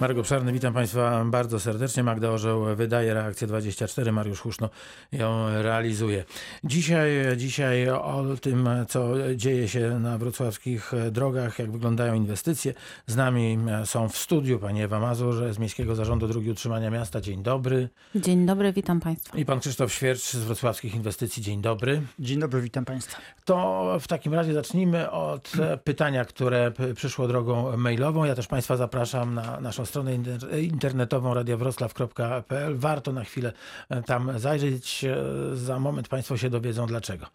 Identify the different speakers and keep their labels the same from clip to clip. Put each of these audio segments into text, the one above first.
Speaker 1: Marek Obszarny, witam Państwa bardzo serdecznie. Magda Orzeł wydaje reakcję 24, Mariusz Huszno ją realizuje. Dzisiaj, dzisiaj o tym, co dzieje się na wrocławskich drogach, jak wyglądają inwestycje. Z nami są w studiu pani Ewa Mazur z Miejskiego Zarządu Dróg i Utrzymania Miasta. Dzień dobry.
Speaker 2: Dzień dobry, witam Państwa.
Speaker 1: I pan Krzysztof Świercz z Wrocławskich Inwestycji. Dzień dobry.
Speaker 3: Dzień dobry, witam Państwa.
Speaker 1: To w takim razie zacznijmy od pytania, które przyszło drogą mailową. Ja też Państwa zapraszam na naszą stronę internetową radiowroclaw.pl. Warto na chwilę e, tam zajrzeć. E, za moment Państwo się dowiedzą dlaczego.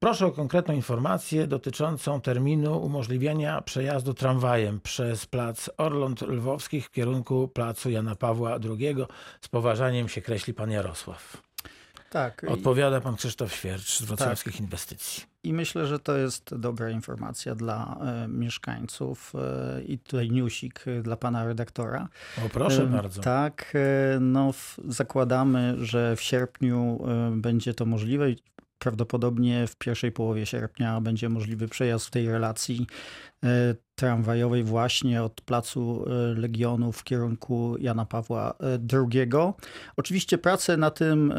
Speaker 1: Proszę o konkretną informację dotyczącą terminu umożliwiania przejazdu tramwajem przez plac Orląt Lwowskich w kierunku placu Jana Pawła II. Z poważaniem się kreśli pan Jarosław. Tak. Odpowiada pan Krzysztof Świercz z Wrocławskich tak. Inwestycji.
Speaker 3: I myślę, że to jest dobra informacja dla e, mieszkańców e, i tutaj newsik dla pana redaktora.
Speaker 1: O proszę e, bardzo.
Speaker 3: Tak, e, no w, zakładamy, że w sierpniu e, będzie to możliwe prawdopodobnie w pierwszej połowie sierpnia będzie możliwy przejazd w tej relacji e, tramwajowej właśnie od Placu Legionów w kierunku Jana Pawła II. Oczywiście prace na tym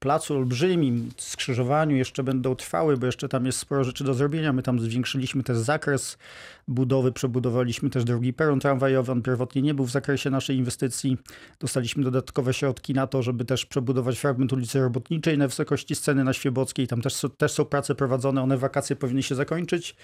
Speaker 3: placu olbrzymim, skrzyżowaniu jeszcze będą trwały, bo jeszcze tam jest sporo rzeczy do zrobienia. My tam zwiększyliśmy też zakres budowy, przebudowaliśmy też drugi peron tramwajowy. On pierwotnie nie był w zakresie naszej inwestycji. Dostaliśmy dodatkowe środki na to, żeby też przebudować fragment ulicy Robotniczej na wysokości sceny na Świebockiej. Tam też, też są prace prowadzone, one wakacje powinny się zakończyć.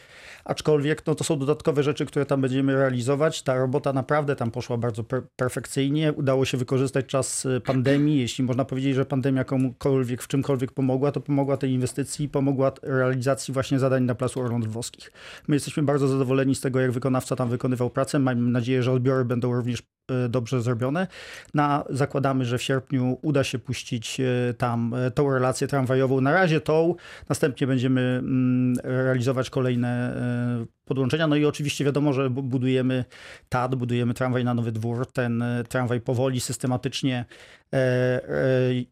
Speaker 3: Aczkolwiek no, to są dodatkowe rzeczy, które tam będziemy realizować. Ta robota naprawdę tam poszła bardzo per perfekcyjnie. Udało się wykorzystać czas y, pandemii. Jeśli można powiedzieć, że pandemia komukolwiek w czymkolwiek pomogła, to pomogła tej inwestycji, pomogła realizacji właśnie zadań na Placu Orląt Włoskich. My jesteśmy bardzo zadowoleni z tego, jak wykonawca tam wykonywał pracę. Mam nadzieję, że odbiory będą również dobrze zrobione. Na, zakładamy, że w sierpniu uda się puścić e, tam e, tą relację tramwajową. Na razie tą, następnie będziemy mm, realizować kolejne podłączenia. No i oczywiście wiadomo, że budujemy TAD, budujemy tramwaj na Nowy Dwór. Ten tramwaj powoli, systematycznie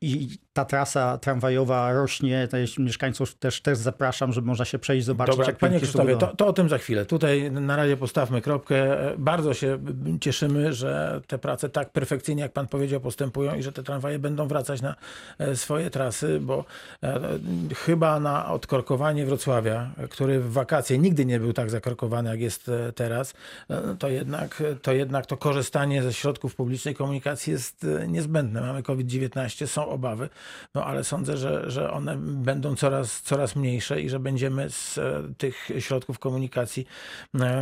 Speaker 3: i ta trasa tramwajowa rośnie. Mieszkańców też, też zapraszam, żeby można się przejść, zobaczyć.
Speaker 1: Dobra, jak panie Krzysztofie, to, to o tym za chwilę. Tutaj na razie postawmy kropkę. Bardzo się cieszymy, że te prace tak perfekcyjnie, jak pan powiedział, postępują i że te tramwaje będą wracać na e, swoje trasy, bo e, chyba na odkorkowanie Wrocławia, który w wakacje nigdy nie był tak zakorkowany, jak jest e, teraz, to jednak to, jednak to korzystanie ze środków publicznej komunikacji jest niezbędne. Mamy COVID-19, są obawy, no ale sądzę, że, że one będą coraz, coraz mniejsze i że będziemy z tych środków komunikacji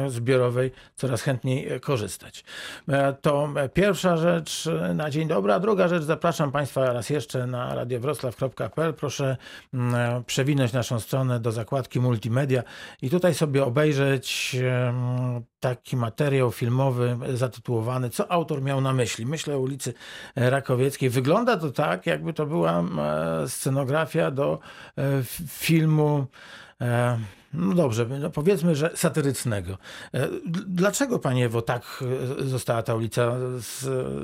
Speaker 1: zbiorowej coraz chętniej korzystać. E, to pierwsza rzecz na dzień dobry, a druga rzecz zapraszam Państwa raz jeszcze na radiowroclaw.pl. Proszę mm, przewinąć naszą stronę do zakładki multimedia i tutaj sobie obejrzeć taki materiał filmowy zatytułowany Co autor miał na myśli? Myślę o ulicy Rakowieckiej. Wygląda to tak, jakby to była scenografia do e, filmu e, no dobrze, no powiedzmy, że satyrycznego. E, dlaczego, panie Ewo, tak e, została ta ulica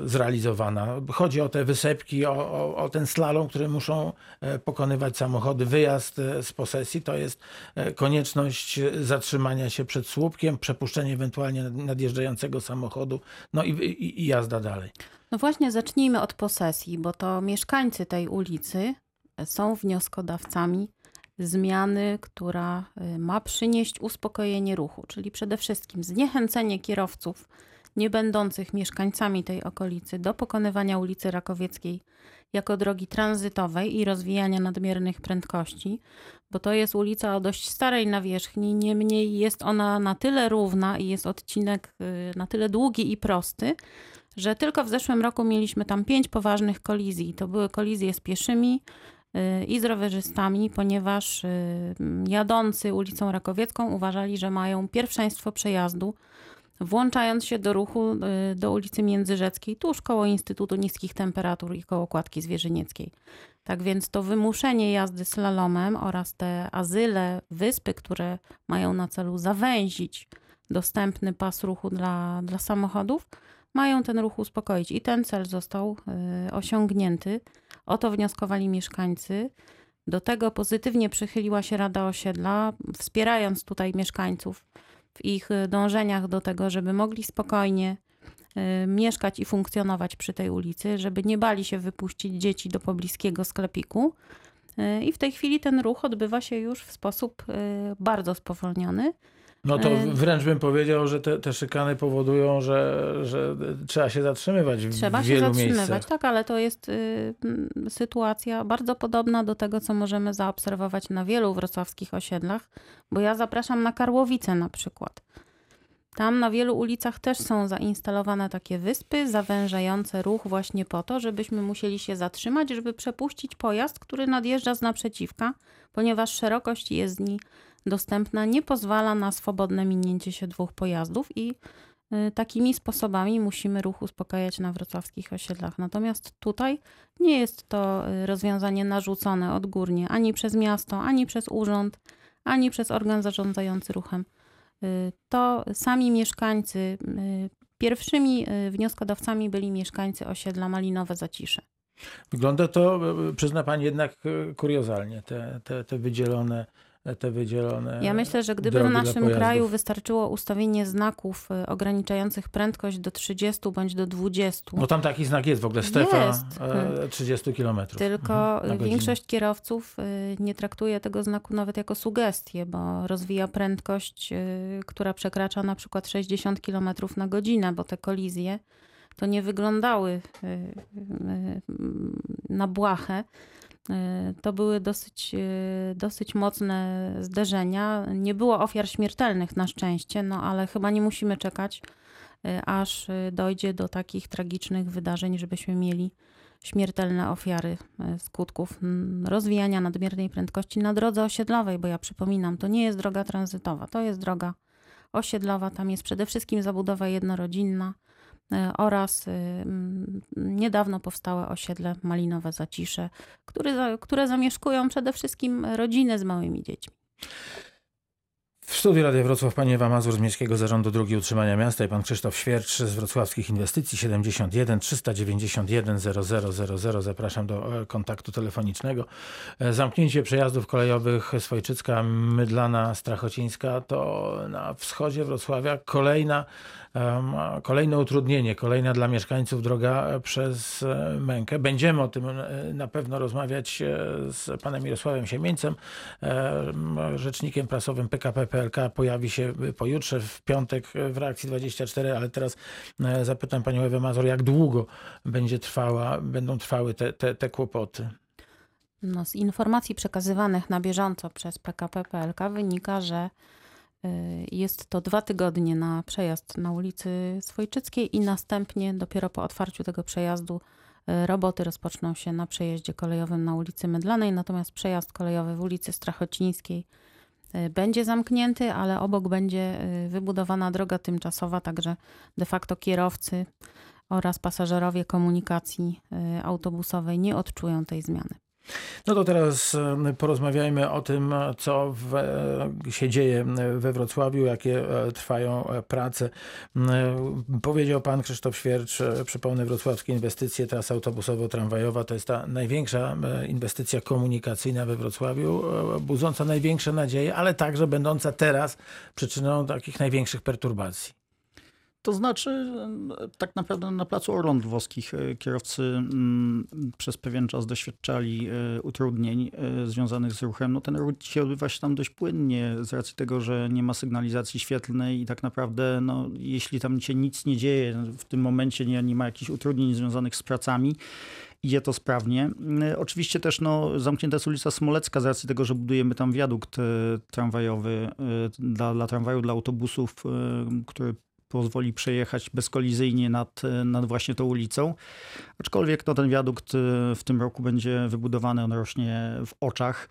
Speaker 1: zrealizowana? Chodzi o te wysepki, o, o, o, ten slalom, który muszą e, pokonywać samochody. Wyjazd z posesji to jest konieczność zatrzymania się przed słupkiem, przepuszczenie ewentualnie nadjeżdżającego samochodu, no i, i, i jazda dalej.
Speaker 2: No właśnie, zacznijmy od posesji, bo to mieszkańcy tej ulicy są wnioskodawcami zmiany, która y, ma przynieść uspokojenie ruchu, czyli przede wszystkim zniechęcenie kierowców nie będących mieszkańcami tej okolicy do pokonywania ulicy Rakowieckiej jako drogi tranzytowej i rozwijania nadmiernych prędkości, bo to jest ulica o dość starej nawierzchni, niemniej jest ona na tyle równa i jest odcinek y, na tyle długi i prosty, że tylko w zeszłym roku mieliśmy tam pięć poważnych kolizji. To były kolizje z pieszymi, i z rowerzystami, ponieważ y, jadący ulicą Rakowiecką uważali, że mają pierwszeństwo przejazdu, włączając się do ruchu y, do ulicy Międzyrzeckiej, tuż koło Instytutu Niskich Temperatur i koło Kładki Zwierzynieckiej. Tak więc to wymuszenie jazdy slalomem oraz te azyle, wyspy, które mają na celu zawęzić dostępny pas ruchu dla, dla samochodów, mają ten ruch uspokoić. I ten cel został y, osiągnięty. O to wnioskowali mieszkańcy. Do tego pozytywnie przychyliła się Rada Osiedla, wspierając tutaj mieszkańców w ich dążeniach do tego, żeby mogli spokojnie y, mieszkać i funkcjonować przy tej ulicy, żeby nie bali się wypuścić dzieci do pobliskiego sklepiku. Y, I w tej chwili ten ruch odbywa się już w sposób y, bardzo spowolniony.
Speaker 1: No to wręcz bym powiedział, że te, te szykany powodują, że, że trzeba się zatrzymywać w
Speaker 2: Trzeba się
Speaker 1: wielu
Speaker 2: zatrzymywać,
Speaker 1: miejscach.
Speaker 2: tak, ale to jest y, sytuacja bardzo podobna do tego, co możemy zaobserwować na wielu wrocławskich osiedlach, bo ja zapraszam na Karłowice na przykład. Tam na wielu ulicach też są zainstalowane takie wyspy zawężające ruch właśnie po to, żebyśmy musieli się zatrzymać, żeby przepuścić pojazd, który nadjeżdża z naprzeciwka, ponieważ szerokość jezdni dostępna nie pozwala na swobodne minięcie się dwóch pojazdów i y, takimi sposobami musimy ruch uspokajać na wrocławskich osiedlach. Natomiast tutaj nie jest to y, rozwiązanie narzucone odgórnie ani przez miasto, ani przez urząd, ani przez organ zarządzający ruchem. Y, To sami mieszkańcy, y, pierwszymi y, wnioskodawcami byli mieszkańcy osiedla Malinowe Zacisze.
Speaker 1: Wygląda to, e, przyzna pani, jednak e, kuriozalnie, te, te, te wydzielone te wydzielone
Speaker 2: Ja myślę, że gdyby w naszym kraju wystarczyło ustawienie znaków y, ograniczających prędkość do 30 bądź do 20,
Speaker 1: No tam taki znak jest w ogóle, strefa
Speaker 2: Jest.
Speaker 1: e, 30 km.
Speaker 2: Tylko
Speaker 1: Mhm,
Speaker 2: większość kierowców y, nie traktuje tego znaku nawet jako sugestię, bo rozwija prędkość, która przekracza na przykład 60 km na godzinę, bo te kolizje to nie wyglądały na błahę. Y, To były dosyć, y, dosyć mocne zderzenia. Nie było ofiar śmiertelnych na szczęście, no ale chyba nie musimy czekać, y, aż dojdzie do takich tragicznych wydarzeń, żebyśmy mieli śmiertelne ofiary e, skutków rozwijania nadmiernej prędkości na drodze osiedlowej, bo ja przypominam, to nie jest droga tranzytowa, to jest droga osiedlowa. Tam jest przede wszystkim zabudowa jednorodzinna e, oraz y, niedawno powstałe osiedle Malinowe Zacisze, które, które zamieszkują przede wszystkim rodziny z małymi dziećmi.
Speaker 1: W studiu Radia Wrocław pani Ewa Mazur z Miejskiego Zarządu Dróg i Utrzymania Miasta i pan Krzysztof Świercz z Wrocławskich Inwestycji 71 391 0000. Zapraszam do e, kontaktu telefonicznego. E, Zamknięcie przejazdów kolejowych Swojczycka, Mydlana, Strachocińska to na wschodzie Wrocławia kolejna, kolejne utrudnienie, kolejna dla mieszkańców droga e, przez e, mękę. Będziemy o tym e, na pewno rozmawiać z panem Mirosławem Siemieńcem, rzecznikiem prasowym PKP PLK pojawi się pojutrze, w piątek w reakcji 24, ale teraz zapytam panią Ewę Mazur, jak długo będzie trwała, będą trwały te, te, te kłopoty?
Speaker 2: No, z informacji przekazywanych na bieżąco przez PKP PLK wynika, że jest to dwa tygodnie na przejazd na ulicy Swojczyckiej i następnie dopiero po otwarciu tego przejazdu y, roboty rozpoczną się na przejeździe kolejowym na ulicy Mydlanej, natomiast przejazd kolejowy w ulicy Strachocińskiej y, będzie zamknięty, ale obok będzie y, wybudowana droga tymczasowa, także de facto kierowcy oraz pasażerowie komunikacji y, autobusowej nie odczują tej zmiany.
Speaker 1: No to teraz e, porozmawiajmy o tym, co w, e, się dzieje we Wrocławiu, jakie e, trwają prace. Powiedział pan Krzysztof Świercz, przypomnę, wrocławskie inwestycje, trasa autobusowo-tramwajowa to jest ta największa inwestycja komunikacyjna we Wrocławiu, budząca największe nadzieje, ale także będąca teraz przyczyną takich największych perturbacji.
Speaker 3: To znaczy, e, tak naprawdę na placu Orląt Włoskich e, kierowcy mm, przez pewien czas doświadczali e, utrudnień związanych z ruchem. No ten ruch się odbywa się tam dość płynnie z racji tego, że nie ma sygnalizacji świetlnej i tak naprawdę, no, jeśli tam się nic nie dzieje, w tym momencie nie, nie ma jakichś utrudnień związanych z pracami, idzie to sprawnie. Oczywiście też no, zamknięta jest ulica Smolecka z racji tego, że budujemy tam wiadukt tramwajowy dla, dla tramwaju, dla autobusów, który pozwoli przejechać bezkolizyjnie nad, nad właśnie tą ulicą. Aczkolwiek no, ten wiadukt y, w tym roku będzie wybudowany, on rośnie w oczach.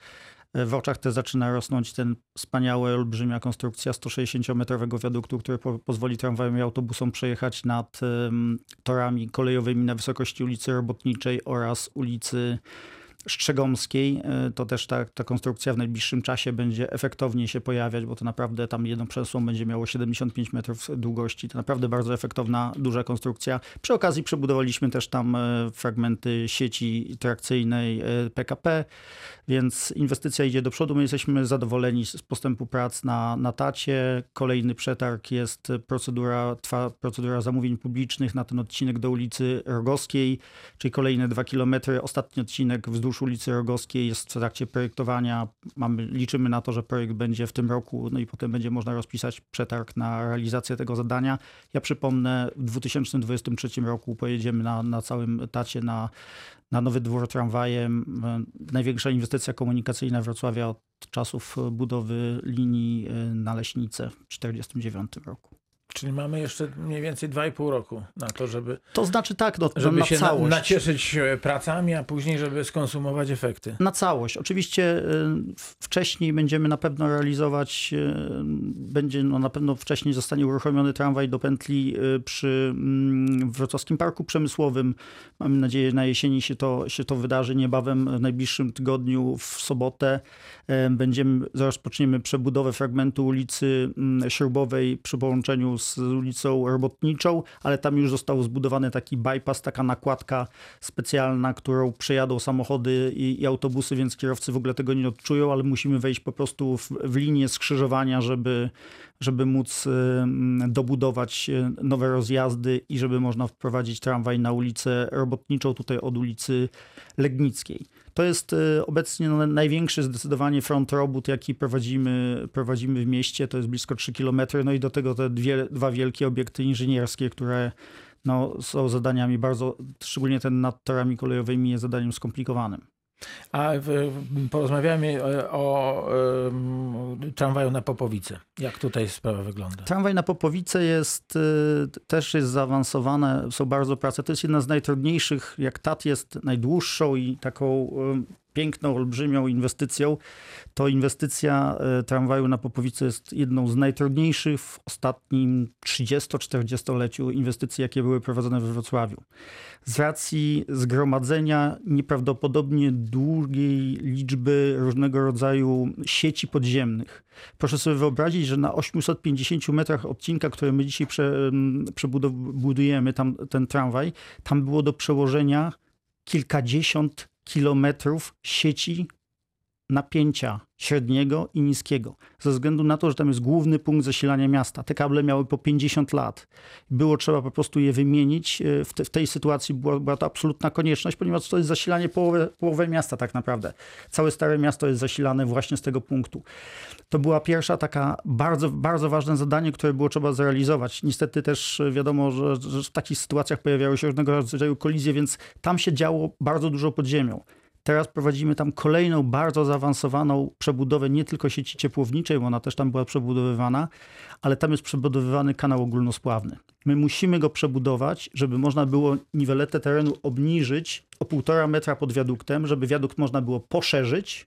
Speaker 3: W oczach te zaczyna rosnąć ten wspaniały, olbrzymia konstrukcja 160-metrowego wiaduktu, który po, pozwoli tramwajom i autobusom przejechać nad ym, torami kolejowymi na wysokości ulicy Robotniczej oraz ulicy Strzegomskiej. E, To też ta, ta konstrukcja w najbliższym czasie będzie efektownie się pojawiać, bo to naprawdę tam jedno przesło będzie miało 75 metrów długości. To naprawdę bardzo efektowna, duża konstrukcja. Przy okazji przebudowaliśmy też tam e, fragmenty sieci trakcyjnej e, PKP, więc inwestycja idzie do przodu. My jesteśmy zadowoleni z postępu prac na, na tacie. Kolejny przetarg jest procedura, trwa procedura zamówień publicznych na ten odcinek do ulicy Rogowskiej, czyli kolejne dwa kilometry. Ostatni odcinek wzdłuż ulicy Rogowskiej jest w trakcie projektowania. Mamy, liczymy na to, że projekt będzie w tym roku, no i potem będzie można rozpisać przetarg na realizację tego zadania. Ja przypomnę, w 2023 roku pojedziemy na, na całym tacie na, na nowy dwór tramwajem. E, Największa inwestycja komunikacyjna Wrocławia od czasów budowy linii e, na Leśnicę w 1949 roku.
Speaker 1: Czyli mamy jeszcze mniej więcej 2,5 roku na to, żeby,
Speaker 3: To znaczy tak, no,
Speaker 1: żeby
Speaker 3: na
Speaker 1: się
Speaker 3: całość.
Speaker 1: nacieszyć e, pracami, a później, żeby skonsumować efekty.
Speaker 3: Na całość. Oczywiście w- wcześniej będziemy na pewno realizować, y, będzie no na pewno wcześniej zostanie uruchomiony tramwaj do pętli przy mm, Wrocławskim Parku Przemysłowym. Mamy nadzieję, na jesieni się to, się to wydarzy niebawem, w najbliższym tygodniu, w sobotę. Będziemy, rozpoczniemy przebudowę fragmentu ulicy mm, Śrubowej przy połączeniu z ulicą Robotniczą, ale tam już został zbudowany taki bypass, taka nakładka specjalna, którą przejadą samochody i, i autobusy, więc kierowcy w ogóle tego nie odczują, ale musimy wejść po prostu w, w linię skrzyżowania, żeby, żeby móc y, mm, dobudować y, nowe rozjazdy i żeby można wprowadzić tramwaj na ulicę Robotniczą, tutaj od ulicy Legnickiej. To jest y, obecnie no, największy zdecydowanie front robót, jaki prowadzimy, prowadzimy w mieście. To jest blisko 3 km. No i do tego te dwie, dwa wielkie obiekty inżynierskie, które no, są zadaniami bardzo, szczególnie ten nad torami kolejowymi jest zadaniem skomplikowanym.
Speaker 1: A porozmawiamy e, o em, tramwaju na Popowice. Jak tutaj sprawa wygląda?
Speaker 3: Tramwaj na Popowice jest, y, też jest zaawansowane, są bardzo prace. To jest jedna z najtrudniejszych, jak TAT jest najdłuższą i taką piękną, olbrzymią inwestycją, to inwestycja y, tramwaju na Popowice jest jedną z najtrudniejszych w ostatnim 30-40-leciu inwestycji, jakie były prowadzone we Wrocławiu. Z racji zgromadzenia nieprawdopodobnie długiej liczby różnego rodzaju sieci podziemnych. Proszę sobie wyobrazić, że na 850 metrach odcinka, który my dzisiaj prze, em, przebudujemy, tam ten tramwaj, tam było do przełożenia kilkadziesiąt kilometrów sieci napięcia średniego i niskiego. Ze względu na to, że tam jest główny punkt zasilania miasta. Te kable miały po 50 lat. Było trzeba po prostu je wymienić. E, W, te, w tej sytuacji była, była to absolutna konieczność, ponieważ to jest zasilanie połowy, połowy miasta tak naprawdę. Całe Stare Miasto jest zasilane właśnie z tego punktu. To była pierwsza taka bardzo, bardzo ważne zadanie, które było trzeba zrealizować. Niestety też wiadomo, że, że w takich sytuacjach pojawiały się różnego rodzaju kolizje, więc tam się działo bardzo dużo pod ziemią. Teraz prowadzimy tam kolejną bardzo zaawansowaną przebudowę nie tylko sieci ciepłowniczej, bo ona też tam była przebudowywana, ale tam jest przebudowywany kanał ogólnospławny. My musimy go przebudować, żeby można było niweletę terenu obniżyć o półtora metra pod wiaduktem, żeby wiadukt można było poszerzyć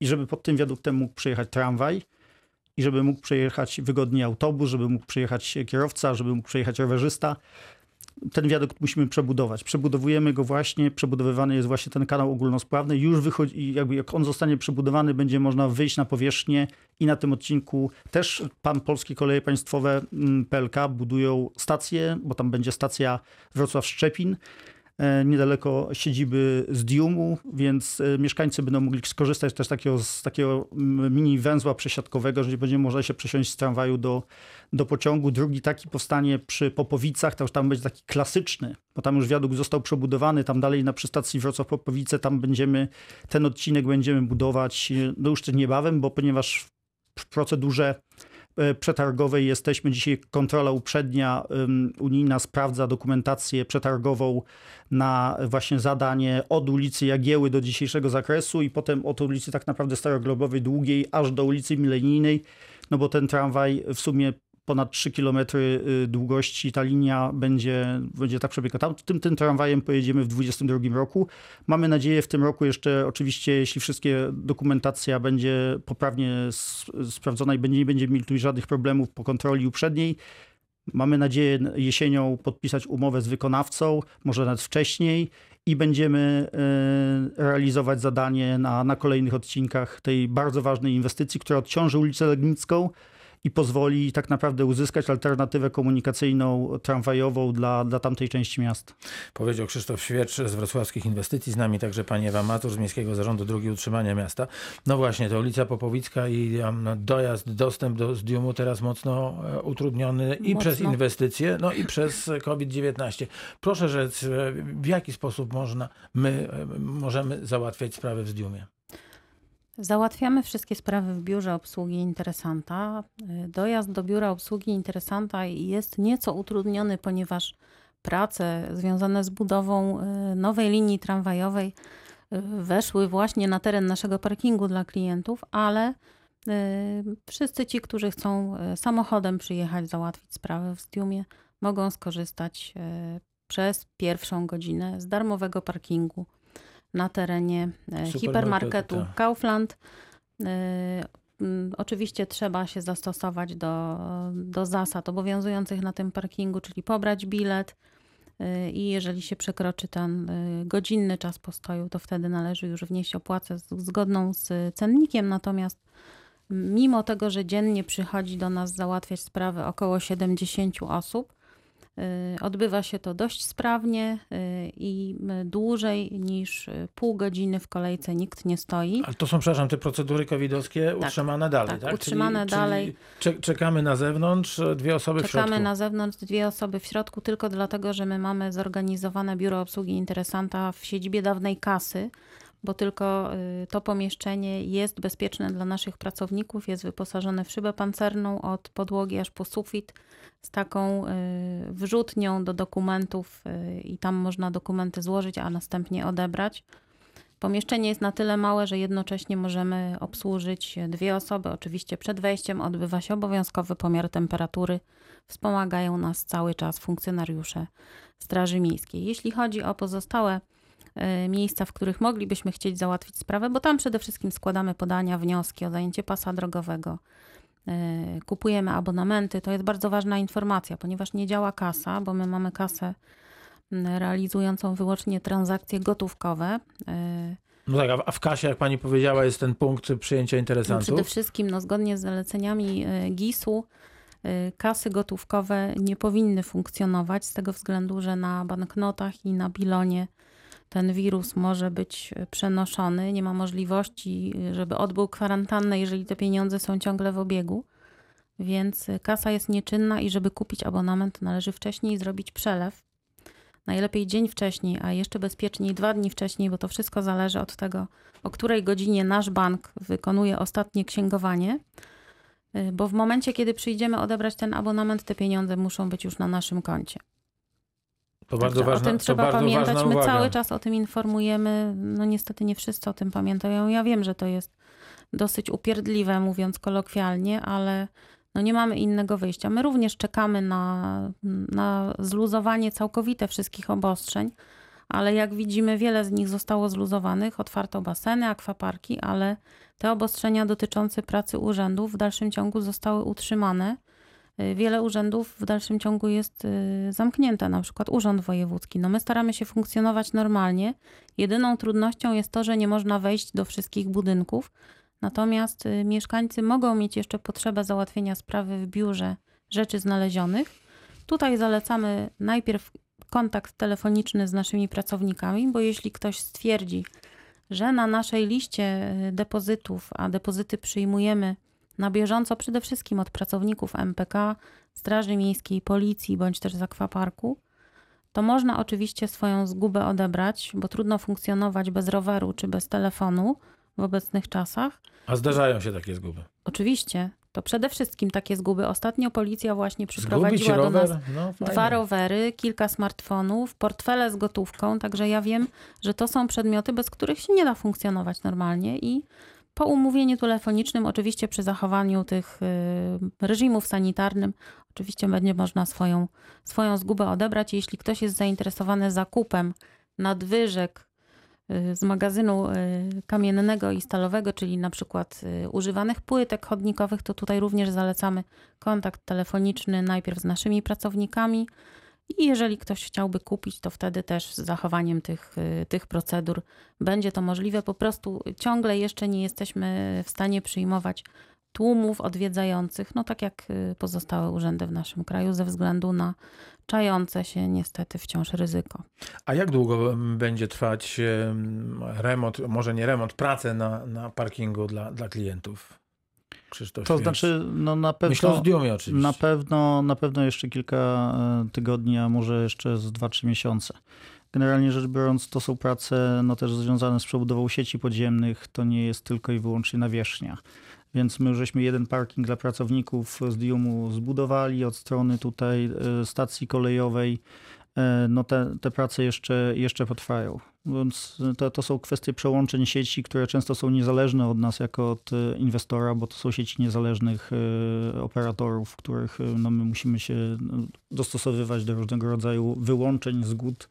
Speaker 3: i żeby pod tym wiaduktem mógł przejechać tramwaj i żeby mógł przejechać wygodnie autobus, żeby mógł przejechać kierowca, żeby mógł przejechać rowerzysta. Ten wiadukt musimy przebudować. Przebudowujemy go właśnie, przebudowywany jest właśnie ten kanał ogólnospławny. Już wychodzi, jakby jak on zostanie przebudowany, będzie można wyjść na powierzchnię i na tym odcinku też pan Polskie Koleje Państwowe mm, PLK budują stację, bo tam będzie stacja Wrocław-Szczepin niedaleko siedziby z Diumu, więc e, mieszkańcy będą mogli skorzystać też takiego, z takiego mm, mini węzła przesiadkowego, że będzie można się przesiąść z tramwaju do, do pociągu. Drugi taki powstanie przy Popowicach, to już tam będzie taki klasyczny, bo tam już wiadukt został przebudowany, tam dalej na przystacji Wrocław-Popowice, tam będziemy, ten odcinek będziemy budować e, no już niebawem, bo ponieważ w procedurze e, przetargowej jesteśmy. Dzisiaj, kontrola uprzednia unijna sprawdza dokumentację przetargową na właśnie zadanie od ulicy Jagieły do dzisiejszego zakresu i potem od ulicy tak naprawdę Staroglobowej długiej aż do ulicy Milenijnej, no bo ten tramwaj w sumie ponad 3 km długości ta linia będzie, będzie tak przebiegać. Tam, tym, tym tramwajem pojedziemy w 2022 roku. Mamy nadzieję w tym roku jeszcze, oczywiście, jeśli wszystkie dokumentacja będzie poprawnie sprawdzona i będzie, nie będziemy mieli tu żadnych problemów po kontroli uprzedniej, Mamy nadzieję jesienią podpisać umowę z wykonawcą, może nawet wcześniej i będziemy e, realizować zadanie na, na kolejnych odcinkach tej bardzo ważnej inwestycji, która odciąży ulicę Legnicką i pozwoli tak naprawdę uzyskać alternatywę komunikacyjną tramwajową dla, dla tamtej części miasta.
Speaker 1: Powiedział Krzysztof Świecz z Wrocławskich Inwestycji, z nami także pani Ewa Matur z Miejskiego Zarządu Drogi Utrzymania Miasta. No właśnie, to ulica Popowicka i um, dojazd, dostęp do Zdiumu teraz mocno e, utrudniony i
Speaker 2: Mocno.
Speaker 1: przez inwestycje, no i przez COVID-19. Proszę rzec, e, w jaki sposób można, my e, możemy załatwiać sprawy w Zdiumie?
Speaker 2: Załatwiamy wszystkie sprawy w biurze obsługi interesanta. Y, Dojazd do biura obsługi interesanta jest nieco utrudniony, ponieważ prace związane z budową y, nowej linii tramwajowej y, weszły właśnie na teren naszego parkingu dla klientów, ale wszyscy ci, którzy chcą samochodem przyjechać, załatwić sprawę w Stiumie, mogą skorzystać przez pierwszą godzinę z darmowego parkingu na terenie e, hipermarketu
Speaker 1: tak.
Speaker 2: Kaufland. Y, mm, Oczywiście trzeba się zastosować do, do zasad obowiązujących na tym parkingu, czyli pobrać bilet y, i jeżeli się przekroczy ten godzinny czas postoju, to wtedy należy już wnieść opłatę zgodną z cennikiem. Natomiast mimo tego, że dziennie przychodzi do nas załatwiać sprawy około 70 osób, odbywa się to dość sprawnie y, i y, dłużej niż y, pół godziny w kolejce nikt nie stoi.
Speaker 1: Ale to są, przepraszam, te procedury covidowe utrzymane dalej,
Speaker 2: tak,
Speaker 1: tak?
Speaker 2: utrzymane dalej.
Speaker 1: Czyli czekamy na zewnątrz, dwie osoby w
Speaker 2: Czekamy
Speaker 1: środku.
Speaker 2: na zewnątrz dwie osoby w środku tylko dlatego, że my mamy zorganizowane biuro obsługi interesanta w siedzibie dawnej kasy, bo tylko y, to pomieszczenie jest bezpieczne dla naszych pracowników, jest wyposażone w szybę pancerną od podłogi aż po sufit z taką y, wrzutnią do dokumentów y, i tam można dokumenty złożyć, a następnie odebrać. Pomieszczenie jest na tyle małe, że jednocześnie możemy obsłużyć dwie osoby. Oczywiście przed wejściem odbywa się obowiązkowy pomiar temperatury. Wspomagają nas cały czas funkcjonariusze Straży Miejskiej. Jeśli chodzi o pozostałe miejsca, w których moglibyśmy chcieć załatwić sprawę, bo tam przede wszystkim składamy podania, wnioski o zajęcie pasa drogowego, e, kupujemy abonamenty. To jest bardzo ważna informacja, ponieważ nie działa kasa, bo my mamy kasę realizującą wyłącznie transakcje gotówkowe. E,
Speaker 1: No tak, a w- kasie, jak pani powiedziała, jest ten punkt przyjęcia
Speaker 2: No
Speaker 1: interesantów.
Speaker 2: przede wszystkim, no, zgodnie z zaleceniami GIS-u, kasy gotówkowe nie powinny funkcjonować z tego względu, że na banknotach i na bilonie ten wirus może być przenoszony. Nie ma możliwości, żeby odbył kwarantannę, jeżeli te pieniądze są ciągle w obiegu. Więc kasa jest nieczynna i żeby kupić abonament, należy wcześniej zrobić przelew. Najlepiej dzień wcześniej, a jeszcze bezpieczniej dwa dni wcześniej, bo to wszystko zależy od tego, o której godzinie nasz bank wykonuje ostatnie księgowanie. Bo w momencie, kiedy przyjdziemy odebrać ten abonament, te pieniądze muszą być już na naszym koncie.
Speaker 1: To bardzo
Speaker 2: Także
Speaker 1: ważna,
Speaker 2: o tym trzeba pamiętać. My
Speaker 1: uwaga.
Speaker 2: cały czas o tym informujemy. No niestety nie wszyscy o tym pamiętają. Ja wiem, że to jest dosyć upierdliwe, mówiąc kolokwialnie, ale no nie mamy innego wyjścia. My również czekamy na, na zluzowanie całkowite wszystkich obostrzeń, ale jak widzimy, wiele z nich zostało zluzowanych. Otwarto baseny, akwaparki, ale te obostrzenia dotyczące pracy urzędów w dalszym ciągu zostały utrzymane. Y, Wiele urzędów w dalszym ciągu jest y, zamknięte, na przykład Urząd Wojewódzki. No my staramy się funkcjonować normalnie. Jedyną trudnością jest to, że nie można wejść do wszystkich budynków. Natomiast y, mieszkańcy mogą mieć jeszcze potrzebę załatwienia sprawy w biurze rzeczy znalezionych. Tutaj zalecamy najpierw kontakt telefoniczny z naszymi pracownikami, bo jeśli ktoś stwierdzi, że na naszej liście depozytów, a depozyty przyjmujemy na bieżąco przede wszystkim od pracowników MPK, Straży Miejskiej, Policji bądź też z akwaparku, to można oczywiście swoją zgubę odebrać, bo trudno funkcjonować bez roweru czy bez telefonu w obecnych czasach.
Speaker 1: A zdarzają się takie zguby.
Speaker 2: Oczywiście, to przede wszystkim takie zguby. Ostatnio policja właśnie przyprowadziła do nas
Speaker 1: No,
Speaker 2: dwa rowery, kilka smartfonów, portfele z gotówką, także ja wiem, że to są przedmioty, bez których się nie da funkcjonować normalnie i po umówieniu telefonicznym, oczywiście przy zachowaniu tych y, reżimów sanitarnym, oczywiście będzie można swoją, swoją zgubę odebrać. Jeśli ktoś jest zainteresowany zakupem nadwyżek y, z magazynu y, kamiennego i stalowego, czyli na przykład używanych płytek chodnikowych, to tutaj również zalecamy kontakt telefoniczny najpierw z naszymi pracownikami i jeżeli ktoś chciałby kupić, to wtedy też z zachowaniem tych, y, tych procedur będzie to możliwe. Po prostu ciągle jeszcze nie jesteśmy w stanie przyjmować tłumów odwiedzających, no tak jak y, pozostałe urzędy w naszym kraju, ze względu na czające się niestety wciąż ryzyko.
Speaker 1: A jak długo będzie trwać em, remont, może nie remont, prace na, na parkingu dla, dla klientów? Krzysztof
Speaker 3: To znaczy, no na pewno...
Speaker 1: Myślę o Zdiumie oczywiście.
Speaker 3: Na pewno, na pewno jeszcze kilka e, tygodni, a może jeszcze z 2-3 miesiące. Generalnie rzecz biorąc, to są prace no, też związane z przebudową sieci podziemnych. To nie jest tylko i wyłącznie nawierzchnia. Więc my żeśmy jeden parking dla pracowników z Diumu zbudowali od strony tutaj e, stacji kolejowej. E, No te, te prace jeszcze, jeszcze potrwają. Więc to, to są kwestie przełączeń sieci, które często są niezależne od nas jako od e, inwestora, bo to są sieci niezależnych e, operatorów, których no, my musimy się no, dostosowywać do różnego rodzaju wyłączeń, zgód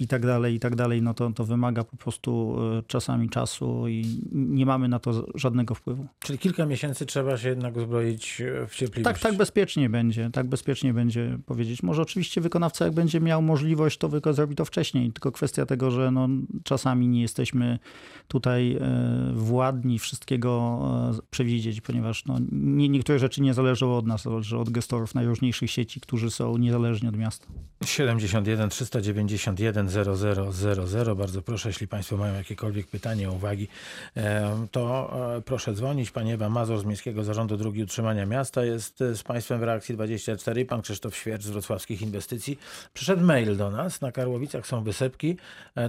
Speaker 3: i tak dalej, i tak dalej. No to, to wymaga po prostu e, czasami czasu i nie mamy na to żadnego wpływu.
Speaker 1: Czyli kilka miesięcy trzeba się jednak uzbroić e, w cierpliwość.
Speaker 3: Tak, tak bezpiecznie będzie, tak bezpiecznie będzie powiedzieć. Może oczywiście wykonawca, jak będzie miał możliwość, to wyko zrobi to wcześniej. Tylko kwestia tego, że no, czasami nie jesteśmy tutaj e, władni wszystkiego przewidzieć, ponieważ no, nie, niektóre rzeczy nie zależą od nas, zależy od gestorów najróżniejszych sieci, którzy są niezależni od miasta.
Speaker 1: 71 391 0000. Bardzo proszę, jeśli Państwo mają jakiekolwiek pytania, uwagi, e, to e, proszę dzwonić. Pani Ewa Mazur z Miejskiego Zarządu Dróg i Utrzymania Miasta jest e, z Państwem w reakcji 24 i Pan Krzysztof Świercz z Wrocławskich Inwestycji. Przyszedł mail do nas. Na Karłowicach są wysepki.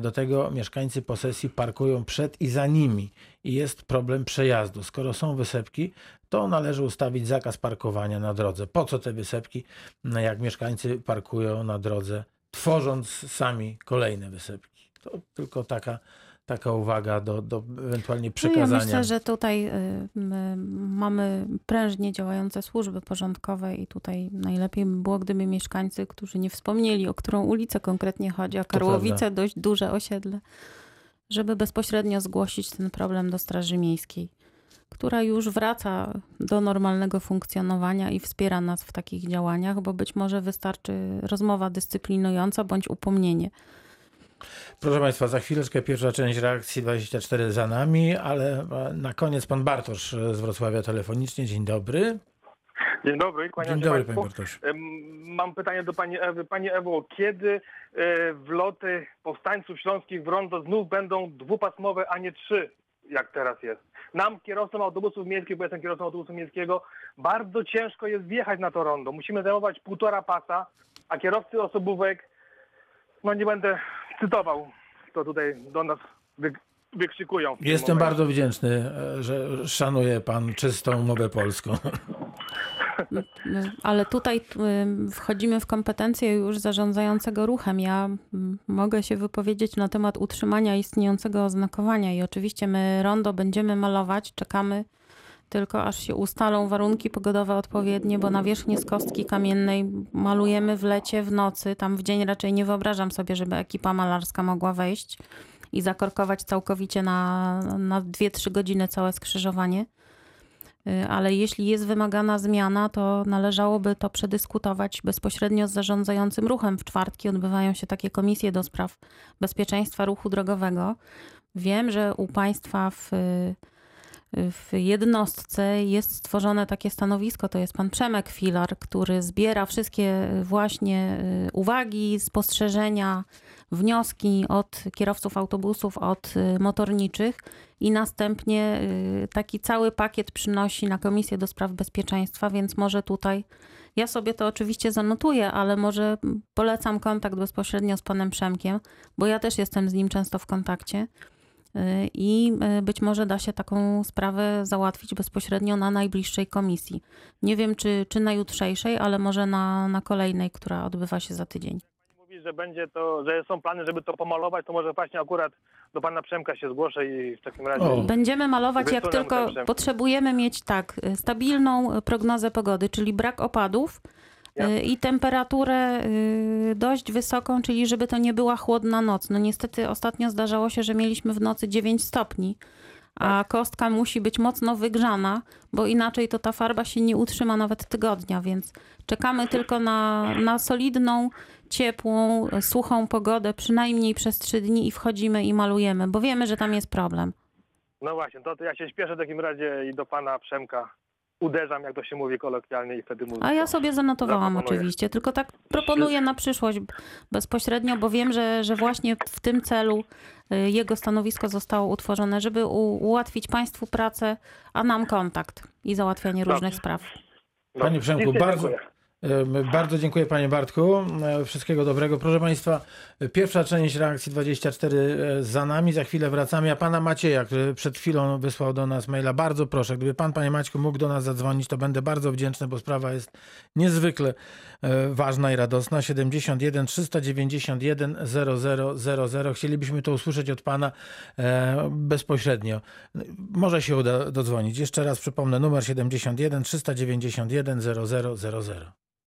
Speaker 1: Do tego mieszkańcy posesji parkują przed i za nimi i jest problem przejazdu. Skoro są wysepki, to należy ustawić zakaz parkowania na drodze. Po co te wysepki, no jak mieszkańcy parkują na drodze, tworząc sami kolejne wysepki? To tylko taka, taka uwaga do, do ewentualnie
Speaker 2: No
Speaker 1: przekazania.
Speaker 2: ja myślę, że tutaj y, my mamy prężnie działające służby porządkowe i tutaj najlepiej by było, gdyby mieszkańcy, którzy nie wspomnieli, o którą ulicę konkretnie chodzi, a Karłowice dość duże osiedle, żeby bezpośrednio zgłosić ten problem do Straży Miejskiej, która już wraca do normalnego funkcjonowania i wspiera nas w takich działaniach, bo być może wystarczy rozmowa dyscyplinująca bądź upomnienie.
Speaker 1: Proszę Państwa, za chwileczkę pierwsza część reakcji 24 za nami, ale e, na koniec pan Bartosz e, z Wrocławia telefonicznie. Dzień dobry.
Speaker 4: Dzień dobry, kłaniam
Speaker 1: Dzień
Speaker 4: się
Speaker 1: dobry, panie Bartosz.
Speaker 4: Mam pytanie do Pani Ewy. Pani Ewo, kiedy e, wloty powstańców śląskich w rondo znów będą dwupasmowe, a nie trzy, jak teraz jest? Nam, kierowcom autobusów miejskich, bo jestem kierowcą autobusu miejskiego, bardzo ciężko jest wjechać na to rondo. Musimy zajmować półtora pasa, a kierowcy osobówek, no nie będę cytował, to tutaj do nas wy, wykrzykują.
Speaker 1: Jestem bardzo wdzięczny, e, że szanuje pan czystą mowę polską.
Speaker 2: Y, Ale tutaj wchodzimy w kompetencje już zarządzającego ruchem. Ja mogę się wypowiedzieć na temat utrzymania istniejącego oznakowania i oczywiście my rondo będziemy malować, czekamy tylko aż się ustalą warunki pogodowe odpowiednie, bo na wierzchni z kostki kamiennej malujemy w lecie, w nocy. Tam w dzień raczej nie wyobrażam sobie, żeby ekipa malarska mogła wejść i zakorkować całkowicie na, na 2-3 godziny całe skrzyżowanie. Y, ale jeśli jest wymagana zmiana, to należałoby to przedyskutować bezpośrednio z zarządzającym ruchem. W czwartki odbywają się takie komisje do spraw bezpieczeństwa ruchu drogowego. Wiem, że u Państwa w, w jednostce jest stworzone takie stanowisko, to jest pan Przemek Filar, który zbiera wszystkie właśnie y, uwagi, spostrzeżenia, wnioski od kierowców autobusów, od y, motorniczych i następnie y, taki cały pakiet przynosi na Komisję do Spraw Bezpieczeństwa, więc może tutaj, ja sobie to oczywiście zanotuję, ale może polecam kontakt bezpośrednio z panem Przemkiem, bo ja też jestem z nim często w kontakcie y, i być może da się taką sprawę załatwić bezpośrednio na najbliższej komisji. Nie wiem, czy, czy na jutrzejszej, ale może na, na kolejnej, która odbywa się za tydzień.
Speaker 4: Że będzie to, że są plany, żeby to pomalować, to może właśnie akurat do pana Przemka się zgłoszę i w takim razie.
Speaker 1: O.
Speaker 2: Będziemy malować, jak tylko potrzebujemy mieć tak, stabilną prognozę pogody, czyli brak opadów. Y, I temperaturę y, dość wysoką, czyli żeby to nie była chłodna noc. No niestety ostatnio zdarzało się, że mieliśmy w nocy 9 stopni, a
Speaker 4: Tak.
Speaker 2: kostka musi być mocno wygrzana, bo inaczej to ta farba się nie utrzyma nawet tygodnia, więc czekamy tylko na, na solidną, ciepłą, suchą pogodę, przynajmniej przez 3 dni i wchodzimy i malujemy, bo wiemy, że tam jest problem.
Speaker 4: No właśnie, to, to ja się śpieszę w takim razie i do pana Przemka uderzam, jak to się mówi kolokwialnie i wtedy mówię.
Speaker 2: A ja sobie zanotowałam oczywiście, tylko tak proponuję na przyszłość bezpośrednio, bo wiem, że, że właśnie w tym celu y, jego stanowisko zostało utworzone, żeby ułatwić Państwu pracę, a nam kontakt i załatwianie
Speaker 4: Dobrze.
Speaker 2: różnych spraw.
Speaker 1: Panie Przemku, bardzo- Bardzo dziękuję panie Bartku. E, Wszystkiego dobrego. Proszę państwa, pierwsza część reakcji 24 e, za nami. Za chwilę wracamy. Ja pana Macieja, który przed chwilą wysłał do nas maila, bardzo proszę, gdyby pan, panie Maćku, mógł do nas zadzwonić, to będę bardzo wdzięczny, bo sprawa jest niezwykle e, ważna i radosna. 71 391 0000. Chcielibyśmy to usłyszeć od pana bezpośrednio. Może się uda dodzwonić. Jeszcze raz przypomnę numer 71 391 0000.